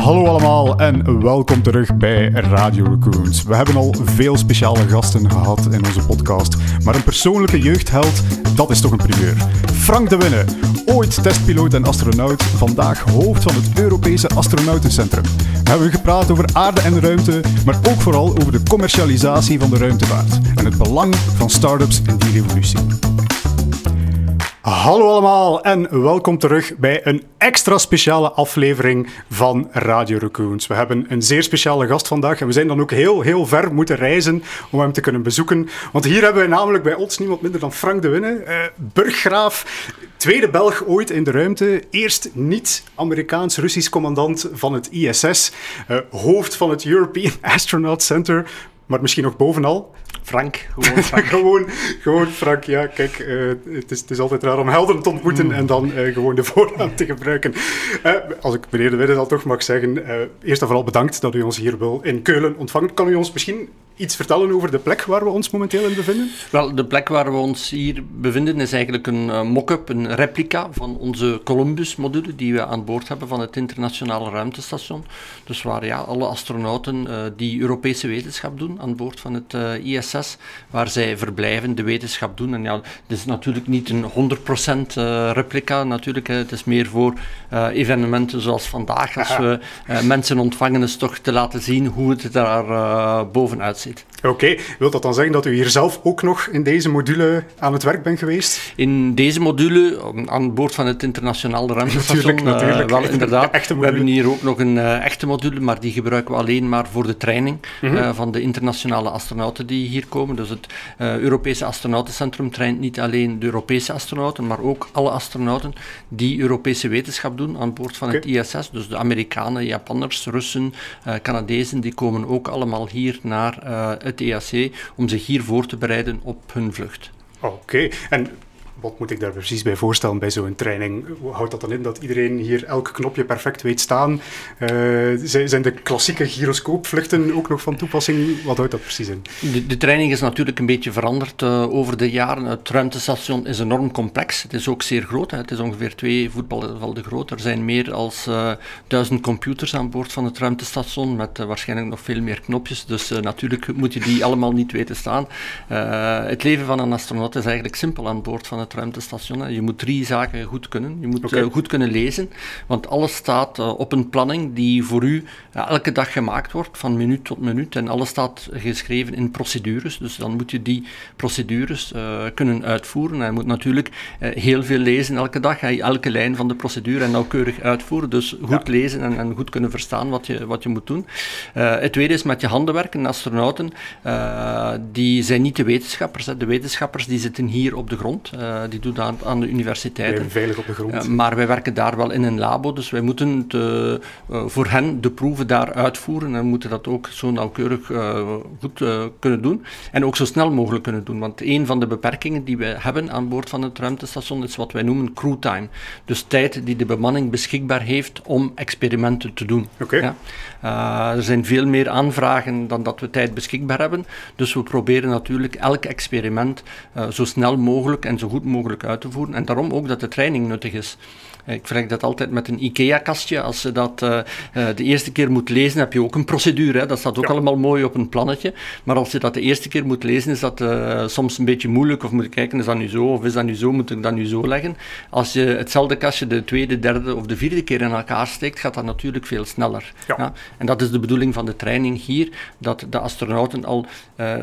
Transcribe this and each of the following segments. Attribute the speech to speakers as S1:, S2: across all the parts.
S1: Hallo allemaal en welkom terug bij Radio Raccoons. We hebben al veel speciale gasten gehad in onze podcast, maar een persoonlijke jeugdheld, dat is toch een primeur. Frank de Winne, ooit testpiloot en astronaut, vandaag hoofd van het Europese Astronautencentrum. We hebben gepraat over aarde en ruimte, maar ook vooral over de commercialisatie van de ruimtevaart en het belang van start-ups in die revolutie. Hallo allemaal en welkom terug bij een extra speciale aflevering van Radio Raccoons. We hebben een zeer speciale gast vandaag en we zijn dan ook heel, heel ver moeten reizen om hem te kunnen bezoeken. Want hier hebben we namelijk bij ons niemand minder dan Frank de Winne, eh, burggraaf, tweede Belg ooit in de ruimte, eerst niet-Amerikaans-Russisch commandant van het ISS, eh, hoofd van het European Astronaut Center, maar misschien nog bovenal
S2: Frank, gewoon Frank.
S1: gewoon, gewoon Frank, ja, kijk, uh, het, is, het, is, altijd raar om helden te ontmoeten mm. en dan uh, gewoon de voornaam te gebruiken. Uh, als ik meneer De Widde al toch mag zeggen, eerst en vooral bedankt dat u ons hier wil in Keulen ontvangen. Kan u ons misschien iets vertellen over de plek waar we ons momenteel in bevinden?
S2: Wel, de plek waar we ons hier bevinden is eigenlijk een uh, mock-up, een replica van onze Columbus-module die we aan boord hebben van het internationale ruimtestation. Dus waar ja, alle astronauten uh, die Europese wetenschap doen aan boord van het uh, ISS, waar zij verblijven, de wetenschap doen. En ja, het is natuurlijk niet een 100% replica, natuurlijk. Hè. Het is meer voor evenementen zoals vandaag, als we mensen ontvangen, is toch te laten zien hoe het daar bovenuit ziet. it.
S1: Oké, okay. wil dat dan zeggen dat u hier zelf ook nog in deze module aan het werk bent geweest?
S2: In deze module, aan boord van het internationale ruimtestation, natuurlijk, natuurlijk. Uh, wel inderdaad. Echte we hebben hier ook nog een uh, echte module, maar die gebruiken we alleen maar voor de training mm -hmm. uh, van de internationale astronauten die hier komen. Dus het Europese Astronautencentrum traint niet alleen de Europese astronauten, maar ook alle astronauten die Europese wetenschap doen aan boord van okay. het ISS. Dus de Amerikanen, Japanners, Russen, Canadezen, die komen ook allemaal hier naar het EAC om zich hier voor te bereiden op hun vlucht.
S1: Oké, en wat moet ik daar precies bij voorstellen bij zo'n training? Houdt dat dan in dat iedereen hier elk knopje perfect weet staan? Uh, zijn de klassieke gyroscoopvluchten ook nog van toepassing? Wat houdt dat precies in?
S2: De, de training is natuurlijk een beetje veranderd uh, over de jaren. Het ruimtestation is enorm complex. Het is ook zeer groot. Hè. Het is ongeveer twee voetbalvelden groot. Er zijn meer dan uh, duizend computers aan boord van het ruimtestation met waarschijnlijk nog veel meer knopjes. Dus natuurlijk moet je die allemaal niet weten staan. het leven van een astronaut is eigenlijk simpel aan boord van het het ruimtestation. Je moet drie zaken goed kunnen. Je moet okay. uh, goed kunnen lezen, want alles staat uh, op een planning die voor u elke dag gemaakt wordt, van minuut tot minuut. En alles staat geschreven in procedures, dus dan moet je die procedures kunnen uitvoeren. En je moet natuurlijk heel veel lezen elke dag, elke lijn van de procedure en nauwkeurig uitvoeren. Dus goed ja. lezen en, en, goed kunnen verstaan wat je, wat je moet doen. het tweede is met je handen werken. Astronauten, die zijn niet de wetenschappers. Hè. De wetenschappers die zitten hier op de grond. Eh, die doet aan, aan de universiteiten.
S1: veilig op de grond. Uh,
S2: maar wij werken daar wel in een labo, dus wij moeten de, uh, voor hen de proeven daar uitvoeren en moeten dat ook zo nauwkeurig goed kunnen doen. En ook zo snel mogelijk kunnen doen, want een van de beperkingen die we hebben aan boord van het ruimtestation is wat wij noemen crew time. Dus tijd die de bemanning beschikbaar heeft om experimenten te doen.
S1: Okay.
S2: Ja? er zijn veel meer aanvragen dan dat we tijd beschikbaar hebben, dus we proberen natuurlijk elk experiment zo snel mogelijk en zo goed mogelijk uit te voeren. En daarom ook dat de training nuttig is. Ik vergelijk dat altijd met een IKEA-kastje. Als je dat uh, de eerste keer moet lezen, heb je ook een procedure. Hè? Dat staat ook ja. allemaal mooi op een plannetje. Maar als je dat de eerste keer moet lezen, is dat uh, soms een beetje moeilijk. Of moet je kijken, is dat nu zo? Of is dat nu zo? Moet ik dat nu zo leggen? Als je hetzelfde kastje de tweede, derde of de vierde keer in elkaar steekt, gaat dat natuurlijk veel sneller.
S1: Ja.
S2: Ja? En dat is de bedoeling van de training hier. Dat de astronauten al uh,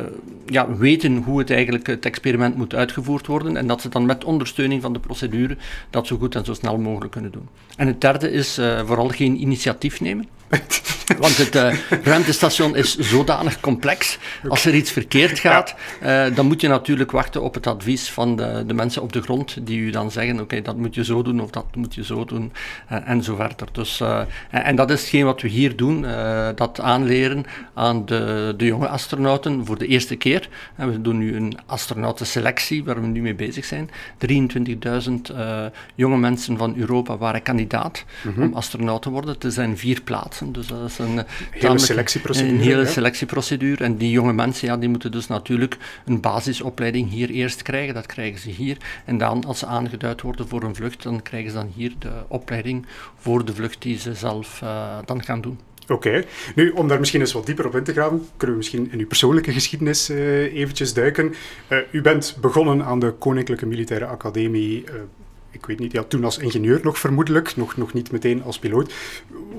S2: ja, weten hoe het eigenlijk het experiment moet uitgevoerd worden. En dat ze dan met ondersteuning van de procedure dat zo goed en zo snel mogelijk kunnen doen. En het derde is uh, vooral geen initiatief nemen. Want het uh, ruimtestation is zodanig complex. Als er iets verkeerd gaat, uh, dan moet je natuurlijk wachten op het advies van de, de mensen op de grond, die u dan zeggen: oké, dat moet je zo doen of dat moet je zo doen, uh, en zo verder. Dus, en, en, dat is hetgeen wat we hier doen: dat aanleren aan de, de jonge astronauten voor de eerste keer. En we doen nu een astronautenselectie waar we nu mee bezig zijn. 23.000 jonge mensen van Europa waren kandidaat mm -hmm. om astronaut te worden. Er zijn vier plaatsen, dus dat is een
S1: hele selectieprocedure.
S2: Een hele selectieprocedure. En die jonge mensen ja, die moeten dus natuurlijk een basisopleiding hier eerst krijgen. Dat krijgen ze hier. En dan, als ze aangeduid worden voor een vlucht, dan krijgen ze dan hier de opleiding voor de vlucht die ze zelf dan gaan doen.
S1: Oké. Nu, om daar misschien eens wat dieper op in te gaan, kunnen we misschien in uw persoonlijke geschiedenis uh, eventjes duiken. Uh, u bent begonnen aan de Koninklijke Militaire Academie, ik weet niet, ja, toen als ingenieur nog vermoedelijk, nog, nog niet meteen als piloot.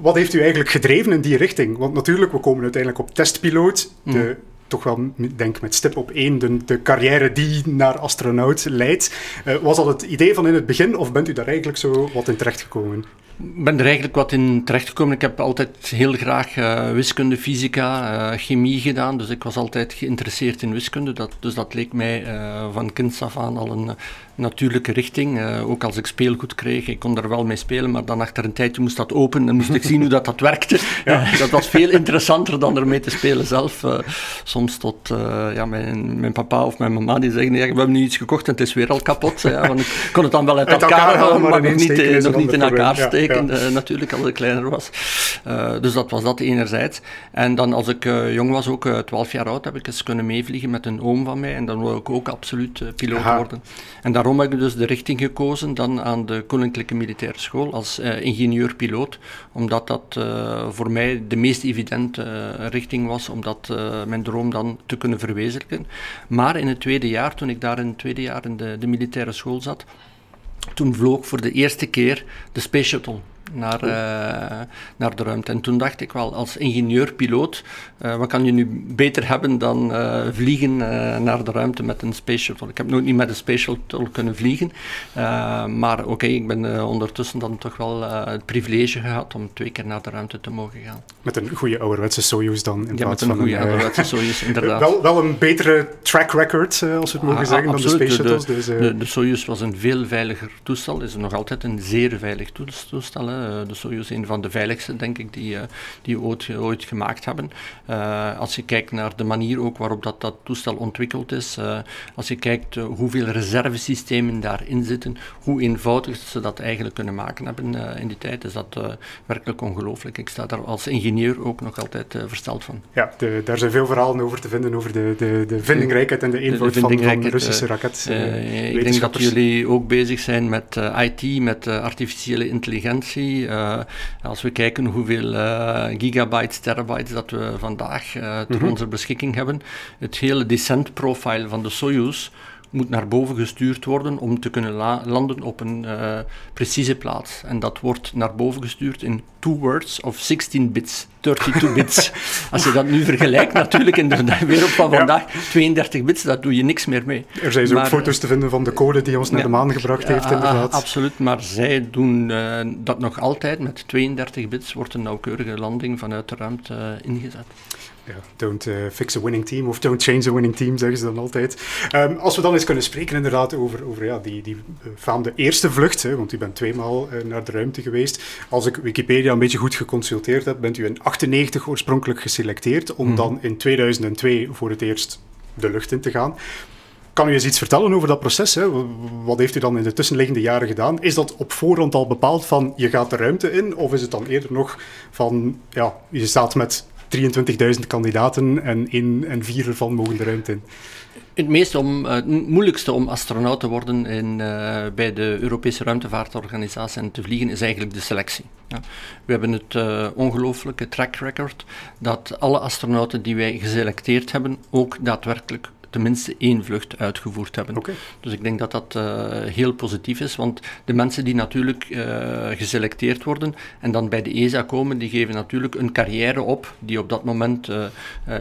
S1: Wat heeft u eigenlijk gedreven in die richting? Want natuurlijk, we komen uiteindelijk op testpiloot, de, mm. toch wel, denk met stip op één, de, de carrière die naar astronaut leidt. was dat het idee van in het begin, of bent u daar eigenlijk zo wat in terechtgekomen?
S2: Ik ben er eigenlijk wat in terechtgekomen. Ik heb altijd heel graag uh, wiskunde, fysica, uh, chemie gedaan. Dus ik was altijd geïnteresseerd in wiskunde. Dat, dus dat leek mij van kinds af aan al een natuurlijke richting. ook als ik speelgoed kreeg, ik kon er wel mee spelen, maar dan achter een tijdje moest dat open en moest ik zien hoe dat, dat werkte. Ja. dat was veel interessanter dan ermee te spelen zelf. soms tot ja, mijn, mijn papa of mijn mama die zeggen, ja, we hebben nu iets gekocht en het is weer al kapot. ja, want ik kon het dan wel uit, elkaar, halen, maar, nog niet, nog niet in elkaar steken natuurlijk, als ik kleiner was. Dus dat was dat enerzijds. En dan als ik jong was, ook uh, 12 jaar oud, heb ik eens kunnen meevliegen met een oom van mij. En dan wil ik ook absoluut piloot Aha. worden. En daarom heb ik dus de richting gekozen dan aan de Koninklijke Militaire School als ingenieur-piloot. Omdat dat voor mij de meest evidente richting was om dat, mijn droom dan te kunnen verwezenlijken. Maar in het tweede jaar, toen ik daar in het tweede jaar in de, de militaire school zat, toen vloog voor de eerste keer de Space Shuttle naar, uh, naar de ruimte. En toen dacht ik wel, als ingenieur-piloot, uh, wat kan je nu beter hebben dan uh, vliegen naar de ruimte met een space shuttle? Ik heb nooit niet met een space shuttle kunnen vliegen, maar oké, okay, ik ben ondertussen dan toch wel het privilege gehad om twee keer naar de ruimte te mogen gaan.
S1: Met een goede ouderwetse Soyuz dan?
S2: In ja, met een goede ouderwetse Soyuz, inderdaad.
S1: wel, wel een betere track record, als we het mogen ah, zeggen, dan de space shuttles.
S2: De, dus, de, de, Soyuz was een veel veiliger toestel, is nog altijd een zeer veilig toestel. Eh, de Soyuz een van de veiligste, denk ik, die, uh, die ooit, ooit gemaakt hebben. Uh, als je kijkt naar de manier ook waarop dat, dat toestel ontwikkeld is, als je kijkt hoeveel reservesystemen daarin zitten, hoe eenvoudig ze dat eigenlijk kunnen maken hebben in die tijd, is dat werkelijk ongelooflijk. Ik sta daar als ingenieur ook nog altijd versteld van.
S1: Ja, de, daar zijn veel verhalen over te vinden, over de, de, de vindingrijkheid en de eenvoud de, van, van de Russische raket.
S2: ik denk dat jullie ook bezig zijn met IT, met artificiële intelligentie. Uh, als we kijken hoeveel uh, gigabytes, terabytes dat we vandaag uh, ter mm onze beschikking hebben, het hele descent profile van de Soyuz moet naar boven gestuurd worden om te kunnen landen op een precieze plaats. En dat wordt naar boven gestuurd in two words of 16 bits, 32 bits. Als je dat nu vergelijkt natuurlijk in de wereld van vandaag, 32 bits, daar doe je niks meer mee.
S1: Er zijn ook foto's te vinden van de code die ons naar de maan gebracht heeft, inderdaad.
S2: Absoluut, maar zij doen uh, dat nog altijd. Met 32 bits wordt een nauwkeurige landing vanuit de ruimte uh, ingezet
S1: ja, don't uh, fix a winning team of don't change a winning team, zeggen ze dan altijd. Um, als we dan eens kunnen spreken inderdaad over, over ja, die, die uh, eerste vlucht, hè, want u bent tweemaal naar de ruimte geweest. Als ik Wikipedia een beetje goed geconsulteerd heb, bent u in 98 oorspronkelijk geselecteerd om mm dan in 2002 voor het eerst de lucht in te gaan. Kan u eens iets vertellen over dat proces? Hè? Wat heeft u dan in de tussenliggende jaren gedaan? Is dat op voorhand al bepaald van je gaat de ruimte in? Of is het dan eerder nog van ja, je staat met 23.000 kandidaten en één en vier ervan mogen de ruimte in.
S2: Het, meest om, het moeilijkste om astronaut te worden in, uh, bij de Europese ruimtevaartorganisatie en te vliegen is eigenlijk de selectie. Ja. We hebben het uh, ongelooflijke track record dat alle astronauten die wij geselecteerd hebben ook daadwerkelijk tenminste één vlucht uitgevoerd hebben. Dus ik denk dat dat uh, heel positief is, want de mensen die natuurlijk uh, geselecteerd worden en dan bij de ESA komen, die geven natuurlijk een carrière op die op dat moment uh,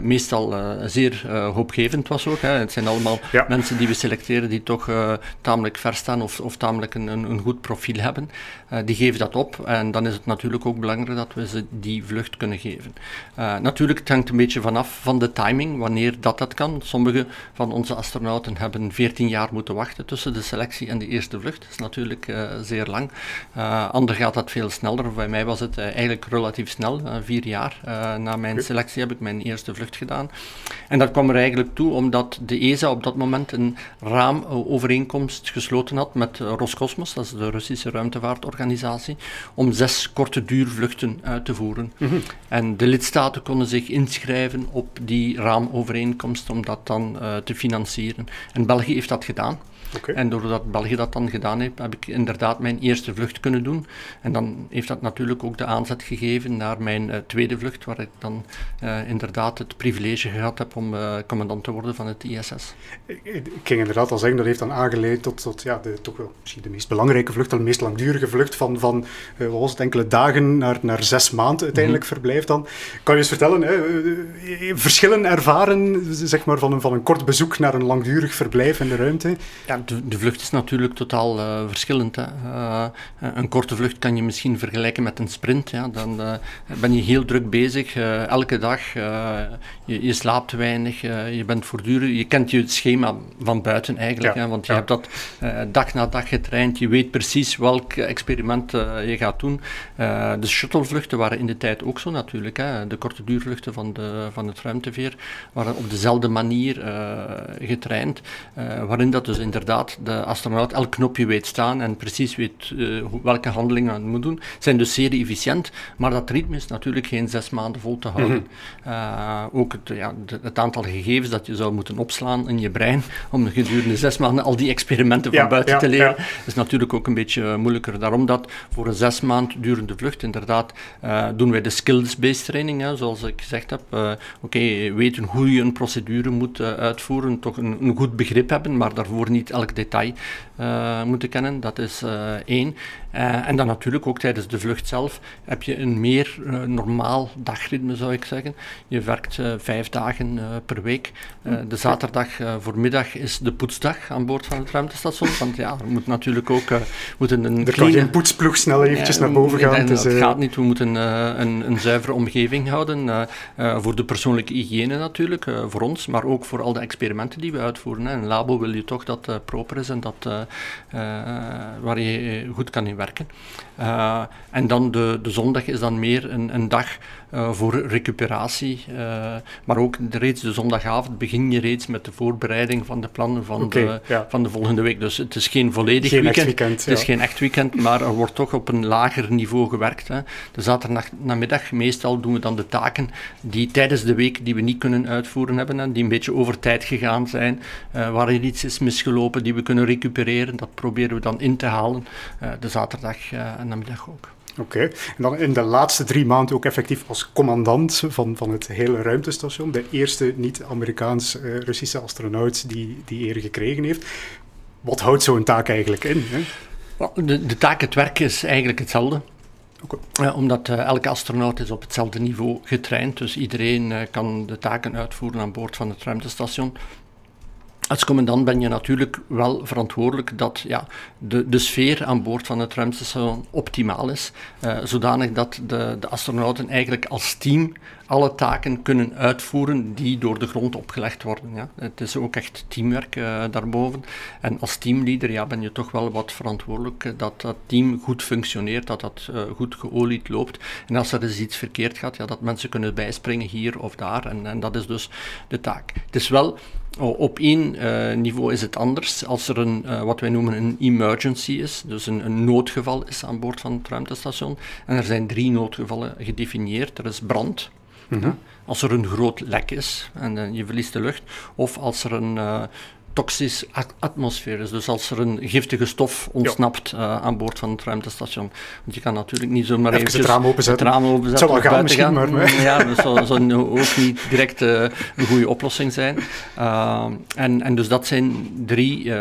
S2: meestal zeer hoopgevend was ook. Hè. Het zijn allemaal ja. mensen die we selecteren die toch tamelijk ver staan of, of tamelijk een, een, een goed profiel hebben. die geven dat op en dan is het natuurlijk ook belangrijk dat we ze die vlucht kunnen geven. natuurlijk, het hangt een beetje vanaf van de timing, wanneer dat dat kan. Sommige van onze astronauten hebben 14 jaar moeten wachten tussen de selectie en de eerste vlucht. Dat is natuurlijk zeer lang. Ander gaat dat veel sneller. Bij mij was het eigenlijk relatief snel, vier jaar. na mijn selectie heb ik mijn eerste vlucht gedaan. En dat kwam er eigenlijk toe omdat de ESA op dat moment een raamovereenkomst gesloten had met Roscosmos, dat is de Russische ruimtevaartorganisatie, om zes korte duurvluchten uit te voeren. Mhm. En de lidstaten konden zich inschrijven op die raamovereenkomst om dat dan uh, te financieren. En België heeft dat gedaan. En doordat België dat dan gedaan heeft, heb ik inderdaad mijn eerste vlucht kunnen doen. En dan heeft dat natuurlijk ook de aanzet gegeven naar mijn uh, tweede vlucht, waar ik dan uh, inderdaad het privilege gehad heb om uh, commandant te worden van het ISS.
S1: Ik, ik ging inderdaad al zeggen, dat heeft dan aangeleid tot, tot ja, de, toch wel misschien de meest belangrijke vlucht, de meest langdurige vlucht van, van wat was het, enkele dagen naar, naar zes maanden uiteindelijk mm verblijf dan. Kan je eens vertellen, hè, verschillen ervaren zeg maar, van, een, van een kort bezoek naar een langdurig verblijf in de ruimte?
S2: Ja, de, de, vlucht is natuurlijk totaal uh, verschillend. Hè. Uh, een korte vlucht kan je misschien vergelijken met een sprint. Ja. Dan uh, ben je heel druk bezig, elke dag. Je, je, slaapt weinig, je bent voortdurend... Je kent je schema van buiten eigenlijk, hè, want je hebt dat dag na dag getraind. Je weet precies welk experiment je gaat doen. de shuttlevluchten waren in de tijd ook zo natuurlijk. Hè. De korte duurvluchten van, de, van het ruimteveer waren op dezelfde manier getraind, waarin dat dus inderdaad inderdaad de astronaut elk knopje weet staan en precies weet uh, welke handelingen hij moet doen. Zijn dus zeer efficiënt, maar dat ritme is natuurlijk geen zes maanden vol te houden. Mhm. Eh, ook het, ja, het, aantal gegevens dat je zou moeten opslaan in je brein om gedurende zes maanden al die experimenten van buiten te leren, is natuurlijk ook een beetje moeilijker. Daarom dat voor een zes maand durende vlucht inderdaad uh, doen wij de skills-based training, hè, zoals ik gezegd heb. Oké, weten hoe je een procedure moet uitvoeren, toch een, een goed begrip hebben, maar daarvoor niet elk detail uh, moeten kennen. Dat is uh, één. Uh, en dan natuurlijk ook tijdens de vlucht zelf heb je een meer normaal dagritme, zou ik zeggen. Je werkt vijf dagen per week. de zaterdag voormiddag is de poetsdag aan boord van het ruimtestation. Want ja, er moet natuurlijk ook moeten een
S1: Er kan geen poetsploeg snel eventjes naar boven gaan.
S2: Dus, dat gaat niet. We moeten een, een, zuivere omgeving houden. voor de persoonlijke hygiëne natuurlijk, voor ons, maar ook voor al de experimenten die we uitvoeren. In een labo wil je toch dat proper is en dat, waar je goed kan in werken. Uh, en dan de, de zondag is dan meer een, een dag uh, voor recuperatie. Uh, maar ook de, reeds de zondagavond begin je reeds met de voorbereiding van de plannen van, okay, de, ja. van de volgende week. Dus het is geen volledig
S1: geen
S2: weekend.
S1: weekend.
S2: Het is geen echt weekend, maar er wordt toch op een lager niveau gewerkt. Hè. De zaterdagnamiddag meestal doen we dan de taken die tijdens de week die we niet kunnen uitvoeren hebben en die een beetje over tijd gegaan zijn, waar er iets is misgelopen die we kunnen recupereren. Dat proberen we dan in te halen. de zaterdag en namiddag ook.
S1: Oké, en dan in de laatste drie maanden ook effectief als commandant van, van het hele ruimtestation. De eerste niet-Amerikaans-Russische astronaut die die eer gekregen heeft. Wat houdt zo'n taak eigenlijk in? Hè?
S2: De, de taak, het werk is eigenlijk hetzelfde. Okay. omdat uh, elke astronaut is op hetzelfde niveau getraind, dus iedereen uh, kan de taken uitvoeren aan boord van het ruimtestation als commandant ben je natuurlijk wel verantwoordelijk dat ja, de, de sfeer aan boord van het ruimtestation optimaal is, uh, zodanig dat de, de astronauten eigenlijk als team alle taken kunnen uitvoeren die door de grond opgelegd worden. Ja. Het is ook echt teamwerk uh, daarboven. En als teamleader ja, ben je toch wel wat verantwoordelijk uh, dat dat team goed functioneert, dat dat goed geolied loopt. En als er eens iets verkeerd gaat, ja, dat mensen kunnen bijspringen hier of daar. En, en dat is dus de taak. Het is wel op één uh, niveau is het anders. Als er een, uh, wat wij noemen een emergency is, dus een, een, noodgeval is aan boord van het ruimtestation. En er zijn drie noodgevallen gedefinieerd. Er is brand, mm -hmm. als er een groot lek is en uh, je verliest de lucht, of als er een toxisch atmosfeer is. Dus als er een giftige stof ontsnapt ja. uh, aan boord van het ruimtestation. Want je kan natuurlijk niet zomaar
S1: even het raam openzetten.
S2: Het raam openzetten
S1: het zou wel gaan misschien,
S2: gaan. maar... Mm, ja, dat zou, zou ook niet direct uh, een goede oplossing zijn. Uh, en, en dus dat zijn drie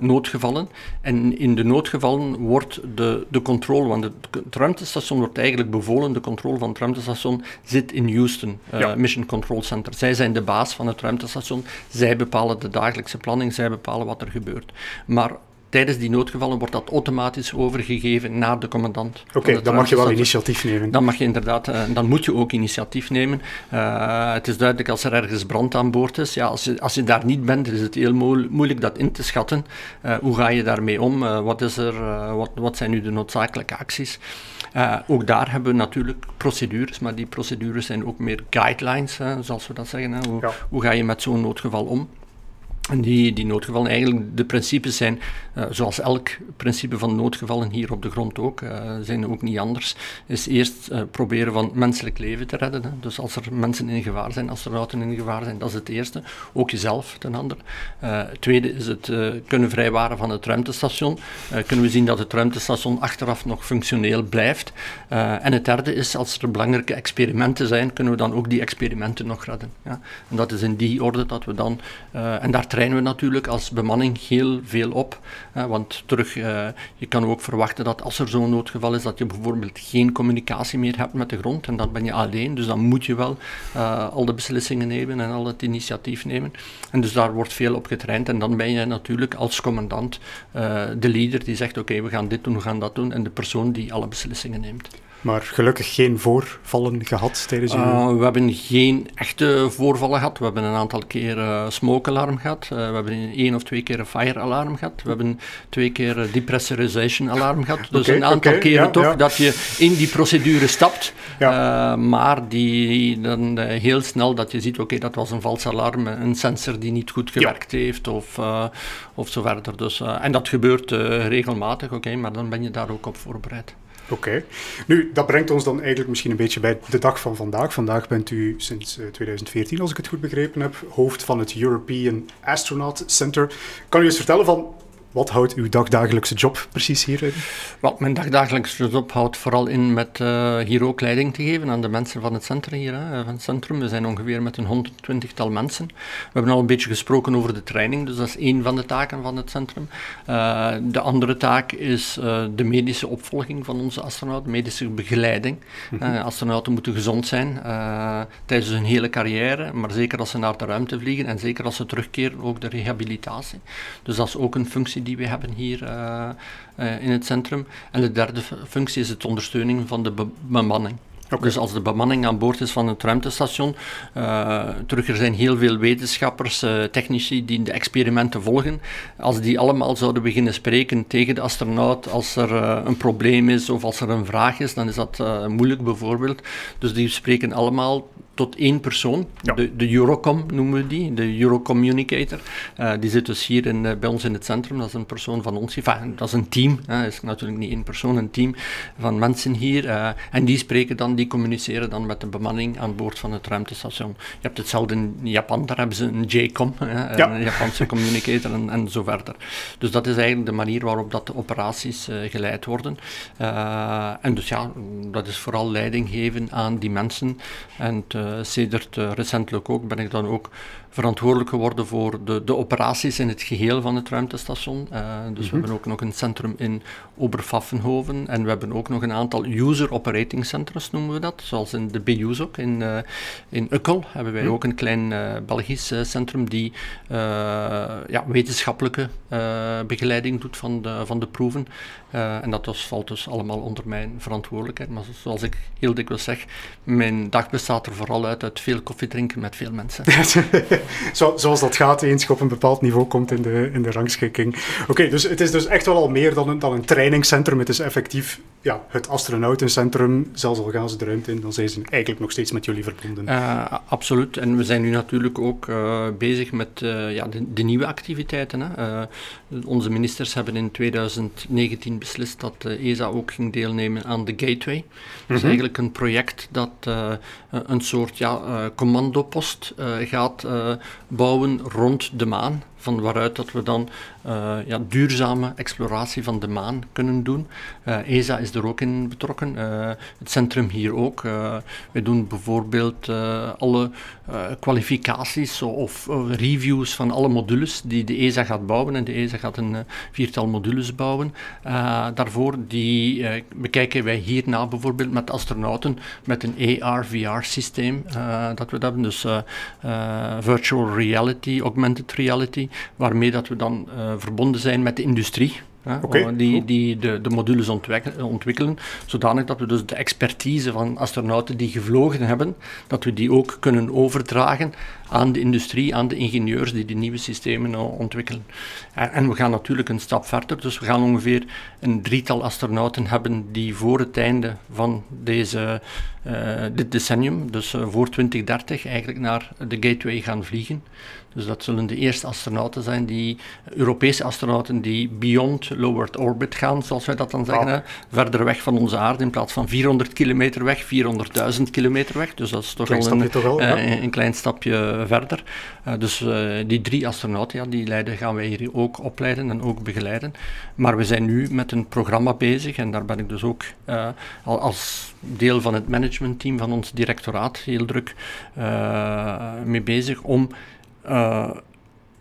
S2: noodgevallen. En in de noodgevallen wordt de, de controle, want het, het, ruimtestation wordt eigenlijk bevolen, de controle van het ruimtestation zit in Houston, ja. Mission Control Center. Zij zijn de baas van het ruimtestation, zij bepalen de dagelijkse planning, zij bepalen wat er gebeurt. Maar tijdens die noodgevallen wordt dat automatisch overgegeven naar de commandant.
S1: Oké, dan mag je wel initiatief nemen.
S2: Dan mag je inderdaad, uh, dan moet je ook initiatief nemen. Uh, het is duidelijk als er ergens brand aan boord is, ja, als, je, als je daar niet bent, is het heel moeilijk dat in te schatten. Uh, hoe ga je daarmee om? wat, is er, wat, wat zijn nu de noodzakelijke acties? ook daar hebben we natuurlijk procedures, maar die procedures zijn ook meer guidelines, zoals we dat zeggen. Hoe, ja. hoe ga je met zo'n noodgeval om? Die, die noodgevallen, eigenlijk de principes zijn, uh, zoals elk principe van noodgevallen hier op de grond ook, uh, zijn ook niet anders, is eerst uh, proberen van menselijk leven te redden. Hè. Dus als er mensen in gevaar zijn, astronauten in gevaar zijn, dat is het eerste. Ook jezelf ten andere. tweede is het kunnen vrijwaren van het ruimtestation. kunnen we zien dat het ruimtestation achteraf nog functioneel blijft. en het derde is, als er belangrijke experimenten zijn, kunnen we dan ook die experimenten nog redden. Ja. En dat is in die orde dat we dan, en daar trainen we natuurlijk als bemanning heel veel op. want terug, uh, je kan ook verwachten dat als er zo'n noodgeval is, dat je bijvoorbeeld geen communicatie meer hebt met de grond en dan ben je alleen. Dus dan moet je wel uh, al de beslissingen nemen en al het initiatief nemen. En dus daar wordt veel op getraind. En dan ben je natuurlijk als commandant uh, de leader die zegt: Oké, we gaan dit doen, we gaan dat doen. En de persoon die alle beslissingen neemt.
S1: Maar gelukkig geen voorvallen gehad tijdens uw... Uh,
S2: we hebben geen echte voorvallen gehad. We hebben een aantal keer uh, smoke-alarm gehad. Uh, we hebben één of twee keer een fire-alarm gehad. We hebben twee keer een depressurization-alarm gehad. Dus okay, een aantal okay, keren ja, toch ja. dat je in die procedure stapt. Ja. maar die dan heel snel dat je ziet, oké, okay, dat was een vals alarm, een sensor die niet goed gewerkt heeft of, of zo verder. Dus, en dat gebeurt regelmatig, oké, maar dan ben je daar ook op voorbereid.
S1: Oké. Nu, dat brengt ons dan eigenlijk misschien een beetje bij de dag van vandaag. Vandaag bent u sinds 2014, als ik het goed begrepen heb, hoofd van het European Astronaut Center. Kan u eens vertellen van wat houdt uw dagdagelijkse job precies hierin?
S2: Wat mijn dagdagelijkse job houdt vooral in met uh, hier ook leiding te geven aan de mensen van het centrum hier. Hè, van het centrum. We zijn ongeveer met een 120-tal mensen. We hebben al een beetje gesproken over de training, dus dat is één van de taken van het centrum. Uh, de andere taak is uh, de medische opvolging van onze astronauten, medische begeleiding. Mm -hmm. astronauten moeten gezond zijn tijdens hun hele carrière, maar zeker als ze naar de ruimte vliegen en zeker als ze terugkeren, ook de rehabilitatie. Dus dat is ook een functie die we hebben hier uh, uh, in het centrum. En de derde functie is het ondersteuning van de be bemanning. Okay. Dus als de bemanning aan boord is van het ruimtestation, uh, terug er zijn heel veel wetenschappers, uh, technici die de experimenten volgen. Als die allemaal zouden beginnen spreken tegen de astronaut als er uh, een probleem is of als er een vraag is, dan is dat moeilijk bijvoorbeeld. Dus die spreken allemaal tot één persoon. Ja. De, de, Eurocom noemen we die, de Eurocommunicator. Uh, die zit dus hier in, uh, bij ons in het centrum. Dat is een persoon van ons. Enfin, dat is een team. Dat is natuurlijk niet één persoon, een team van mensen hier. Uh, en die spreken dan, die communiceren dan met de bemanning aan boord van het ruimtestation. Je hebt hetzelfde in Japan, daar hebben ze een JCOM, ja. een Japanse communicator en, en, zo verder. Dus dat is eigenlijk de manier waarop dat de operaties geleid worden. en dus ja, dat is vooral leiding geven aan die mensen en uh, sedert uh, recentelijk ook ben ik dan ook verantwoordelijk geworden voor de, de operaties in het geheel van het ruimtestation. Uh, dus mm -hmm. we mhm. hebben ook nog een centrum in Oberpfaffenhoven en we hebben ook nog een aantal user operating centers, noemen we dat, zoals in de BU's ook. In, in Ukkel hebben wij mm -hmm. ook een klein Belgisch centrum die ja, wetenschappelijke begeleiding doet van de, van de proeven. en dat valt dus allemaal onder mijn verantwoordelijkheid. Maar zoals ik heel dikwijls zeg, mijn dag bestaat er vooral uit uit veel koffie drinken met veel mensen.
S1: Zo, zoals dat gaat eens je op een bepaald niveau komt in de, in de rangschikking. Oké, dus het is dus echt wel al meer dan een, dan een trainingscentrum. Het is effectief ja, het astronautencentrum. Zelfs al gaan ze de ruimte in, dan zijn ze eigenlijk nog steeds met jullie verbonden.
S2: Uh, absoluut. En we zijn nu natuurlijk ook uh, bezig met uh, ja, de, de, nieuwe activiteiten. Hè. onze ministers hebben in 2019 beslist dat de ESA ook ging deelnemen aan de Gateway. Mm -hmm. Dat is eigenlijk een project dat een soort ja, commandopost gaat bouwen rond de maan van waaruit dat we dan uh, ja, duurzame exploratie van de maan kunnen doen. Uh, ESA is er ook in betrokken, uh, het centrum hier ook. we doen bijvoorbeeld alle kwalificaties of reviews van alle modules die de ESA gaat bouwen. En de ESA gaat een viertal modules bouwen. daarvoor die bekijken wij hierna bijvoorbeeld met astronauten met een AR-VR systeem dat we hebben. Dus virtual reality, augmented reality. Waarmee dat we dan verbonden zijn met de industrie. Hè, die, die de, de modules ontwikkelen, ontwikkelen, zodanig dat we dus de expertise van astronauten die gevlogen hebben, dat we die ook kunnen overdragen aan de industrie, aan de ingenieurs die die nieuwe systemen ontwikkelen. En, en we gaan natuurlijk een stap verder, dus we gaan ongeveer een drietal astronauten hebben die voor het einde van deze, uh, dit decennium, dus voor 2030, eigenlijk naar de Gateway gaan vliegen. Dus dat zullen de eerste astronauten zijn, die Europese astronauten die beyond low Earth orbit gaan, zoals wij dat dan zeggen. Verder weg van onze aarde, in plaats van 400 kilometer weg, 400.000 kilometer weg. Dus dat is toch wel een, toch wel, uh, een, klein stapje verder. Uh, dus uh, die drie astronauten, ja, die leiden, gaan wij hier ook opleiden en ook begeleiden. Maar we zijn nu met een programma bezig en daar ben ik dus ook als deel van het managementteam van ons directoraat heel druk mee bezig om uh,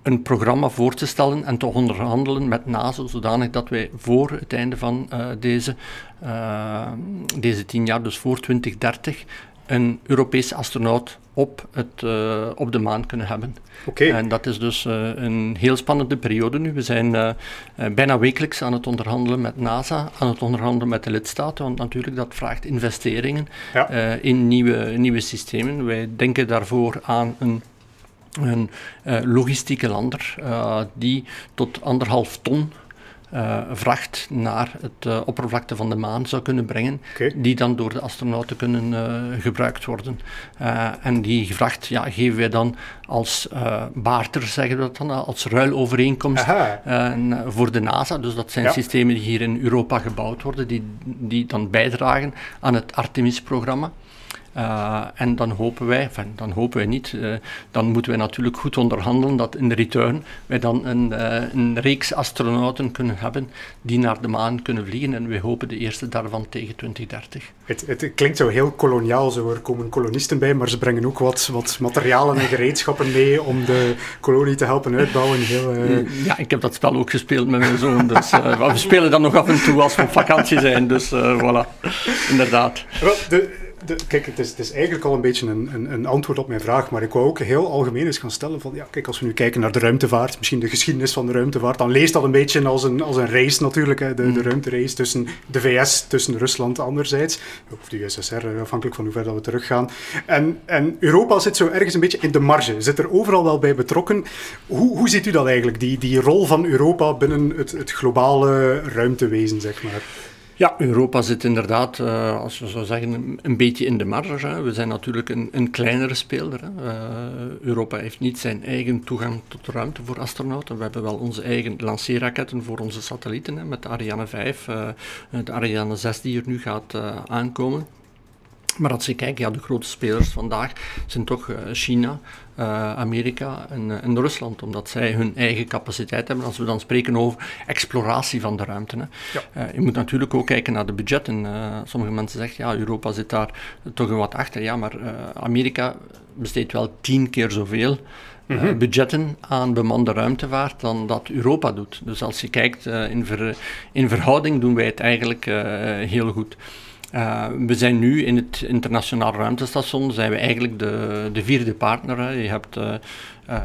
S2: een programma voor te stellen en te onderhandelen met NASA, zodanig dat wij voor het einde van uh, deze, uh, deze tien jaar, dus voor 2030, een Europese astronaut op, het, uh, op de maan kunnen hebben.
S1: Okay.
S2: En dat is dus uh, een heel spannende periode nu. We zijn uh, bijna wekelijks aan het onderhandelen met NASA, aan het onderhandelen met de lidstaten, want natuurlijk dat vraagt investeringen ja. in nieuwe, nieuwe systemen. Wij denken daarvoor aan een een uh, logistieke lander uh, die tot anderhalf ton uh, vracht naar het oppervlakte van de maan zou kunnen brengen, okay. die dan door de astronauten kunnen gebruikt worden. en die vracht ja, geven wij dan als barter, zeggen we dat dan, als ruilovereenkomst voor de NASA. Dus dat zijn ja. systemen die hier in Europa gebouwd worden, die, die dan bijdragen aan het Artemis-programma. Uh, en dan hopen wij, enfin, dan hopen wij niet, uh, dan moeten wij natuurlijk goed onderhandelen dat in de return wij dan een, uh, een, reeks astronauten kunnen hebben die naar de maan kunnen vliegen. En wij hopen de eerste daarvan tegen 2030.
S1: Het, het klinkt zo heel koloniaal, zo. er komen kolonisten bij, maar ze brengen ook wat, wat materialen en gereedschappen mee om de kolonie te helpen uitbouwen. Heel,
S2: Ja, ik heb dat spel ook gespeeld met mijn zoon, dus we spelen dan nog af en toe als we op vakantie zijn, dus voilà, inderdaad.
S1: De, de, kijk, het is, het is, eigenlijk al een beetje een, een, een, antwoord op mijn vraag, maar ik wou ook heel algemeen eens gaan stellen van, ja, kijk, als we nu kijken naar de ruimtevaart, misschien de geschiedenis van de ruimtevaart, dan leest dat een beetje als een, als een race natuurlijk, hè, de, de mm. ruimterace tussen de VS, tussen Rusland anderzijds, of de USSR, eh, afhankelijk van hoe ver dat we teruggaan. En, en Europa zit zo ergens een beetje in de marge, zit er overal wel bij betrokken. Hoe, hoe ziet u dat eigenlijk, die, die rol van Europa binnen het, het globale ruimtewezen, zeg maar?
S2: Ja, Europa zit inderdaad, uh, als we zo zeggen, een beetje in de marge. Hè. We zijn natuurlijk een, een kleinere speler. Uh, Europa heeft niet zijn eigen toegang tot ruimte voor astronauten. We hebben wel onze eigen lanceerraketten voor onze satellieten, hè, met de Ariane 5, uh, eh, de Ariane 6 die er nu gaat aankomen. Maar als je kijkt, ja, de grote spelers vandaag zijn toch China, uh, Amerika en, en, Rusland, omdat zij hun eigen capaciteit hebben. Als we dan spreken over exploratie van de ruimte. Hè. Ja. Uh, je moet natuurlijk ook kijken naar de budgetten. Sommige mensen zeggen, ja, Europa zit daar toch wat achter. Ja, maar Amerika besteedt wel tien keer zoveel -hmm. budgetten aan bemande ruimtevaart dan dat Europa doet. Dus als je kijkt in, ver, in verhouding doen wij het eigenlijk heel goed. Uh, we zijn nu in het internationaal ruimtestation, zijn we eigenlijk de, de vierde partner. Hè. Je hebt uh, uh,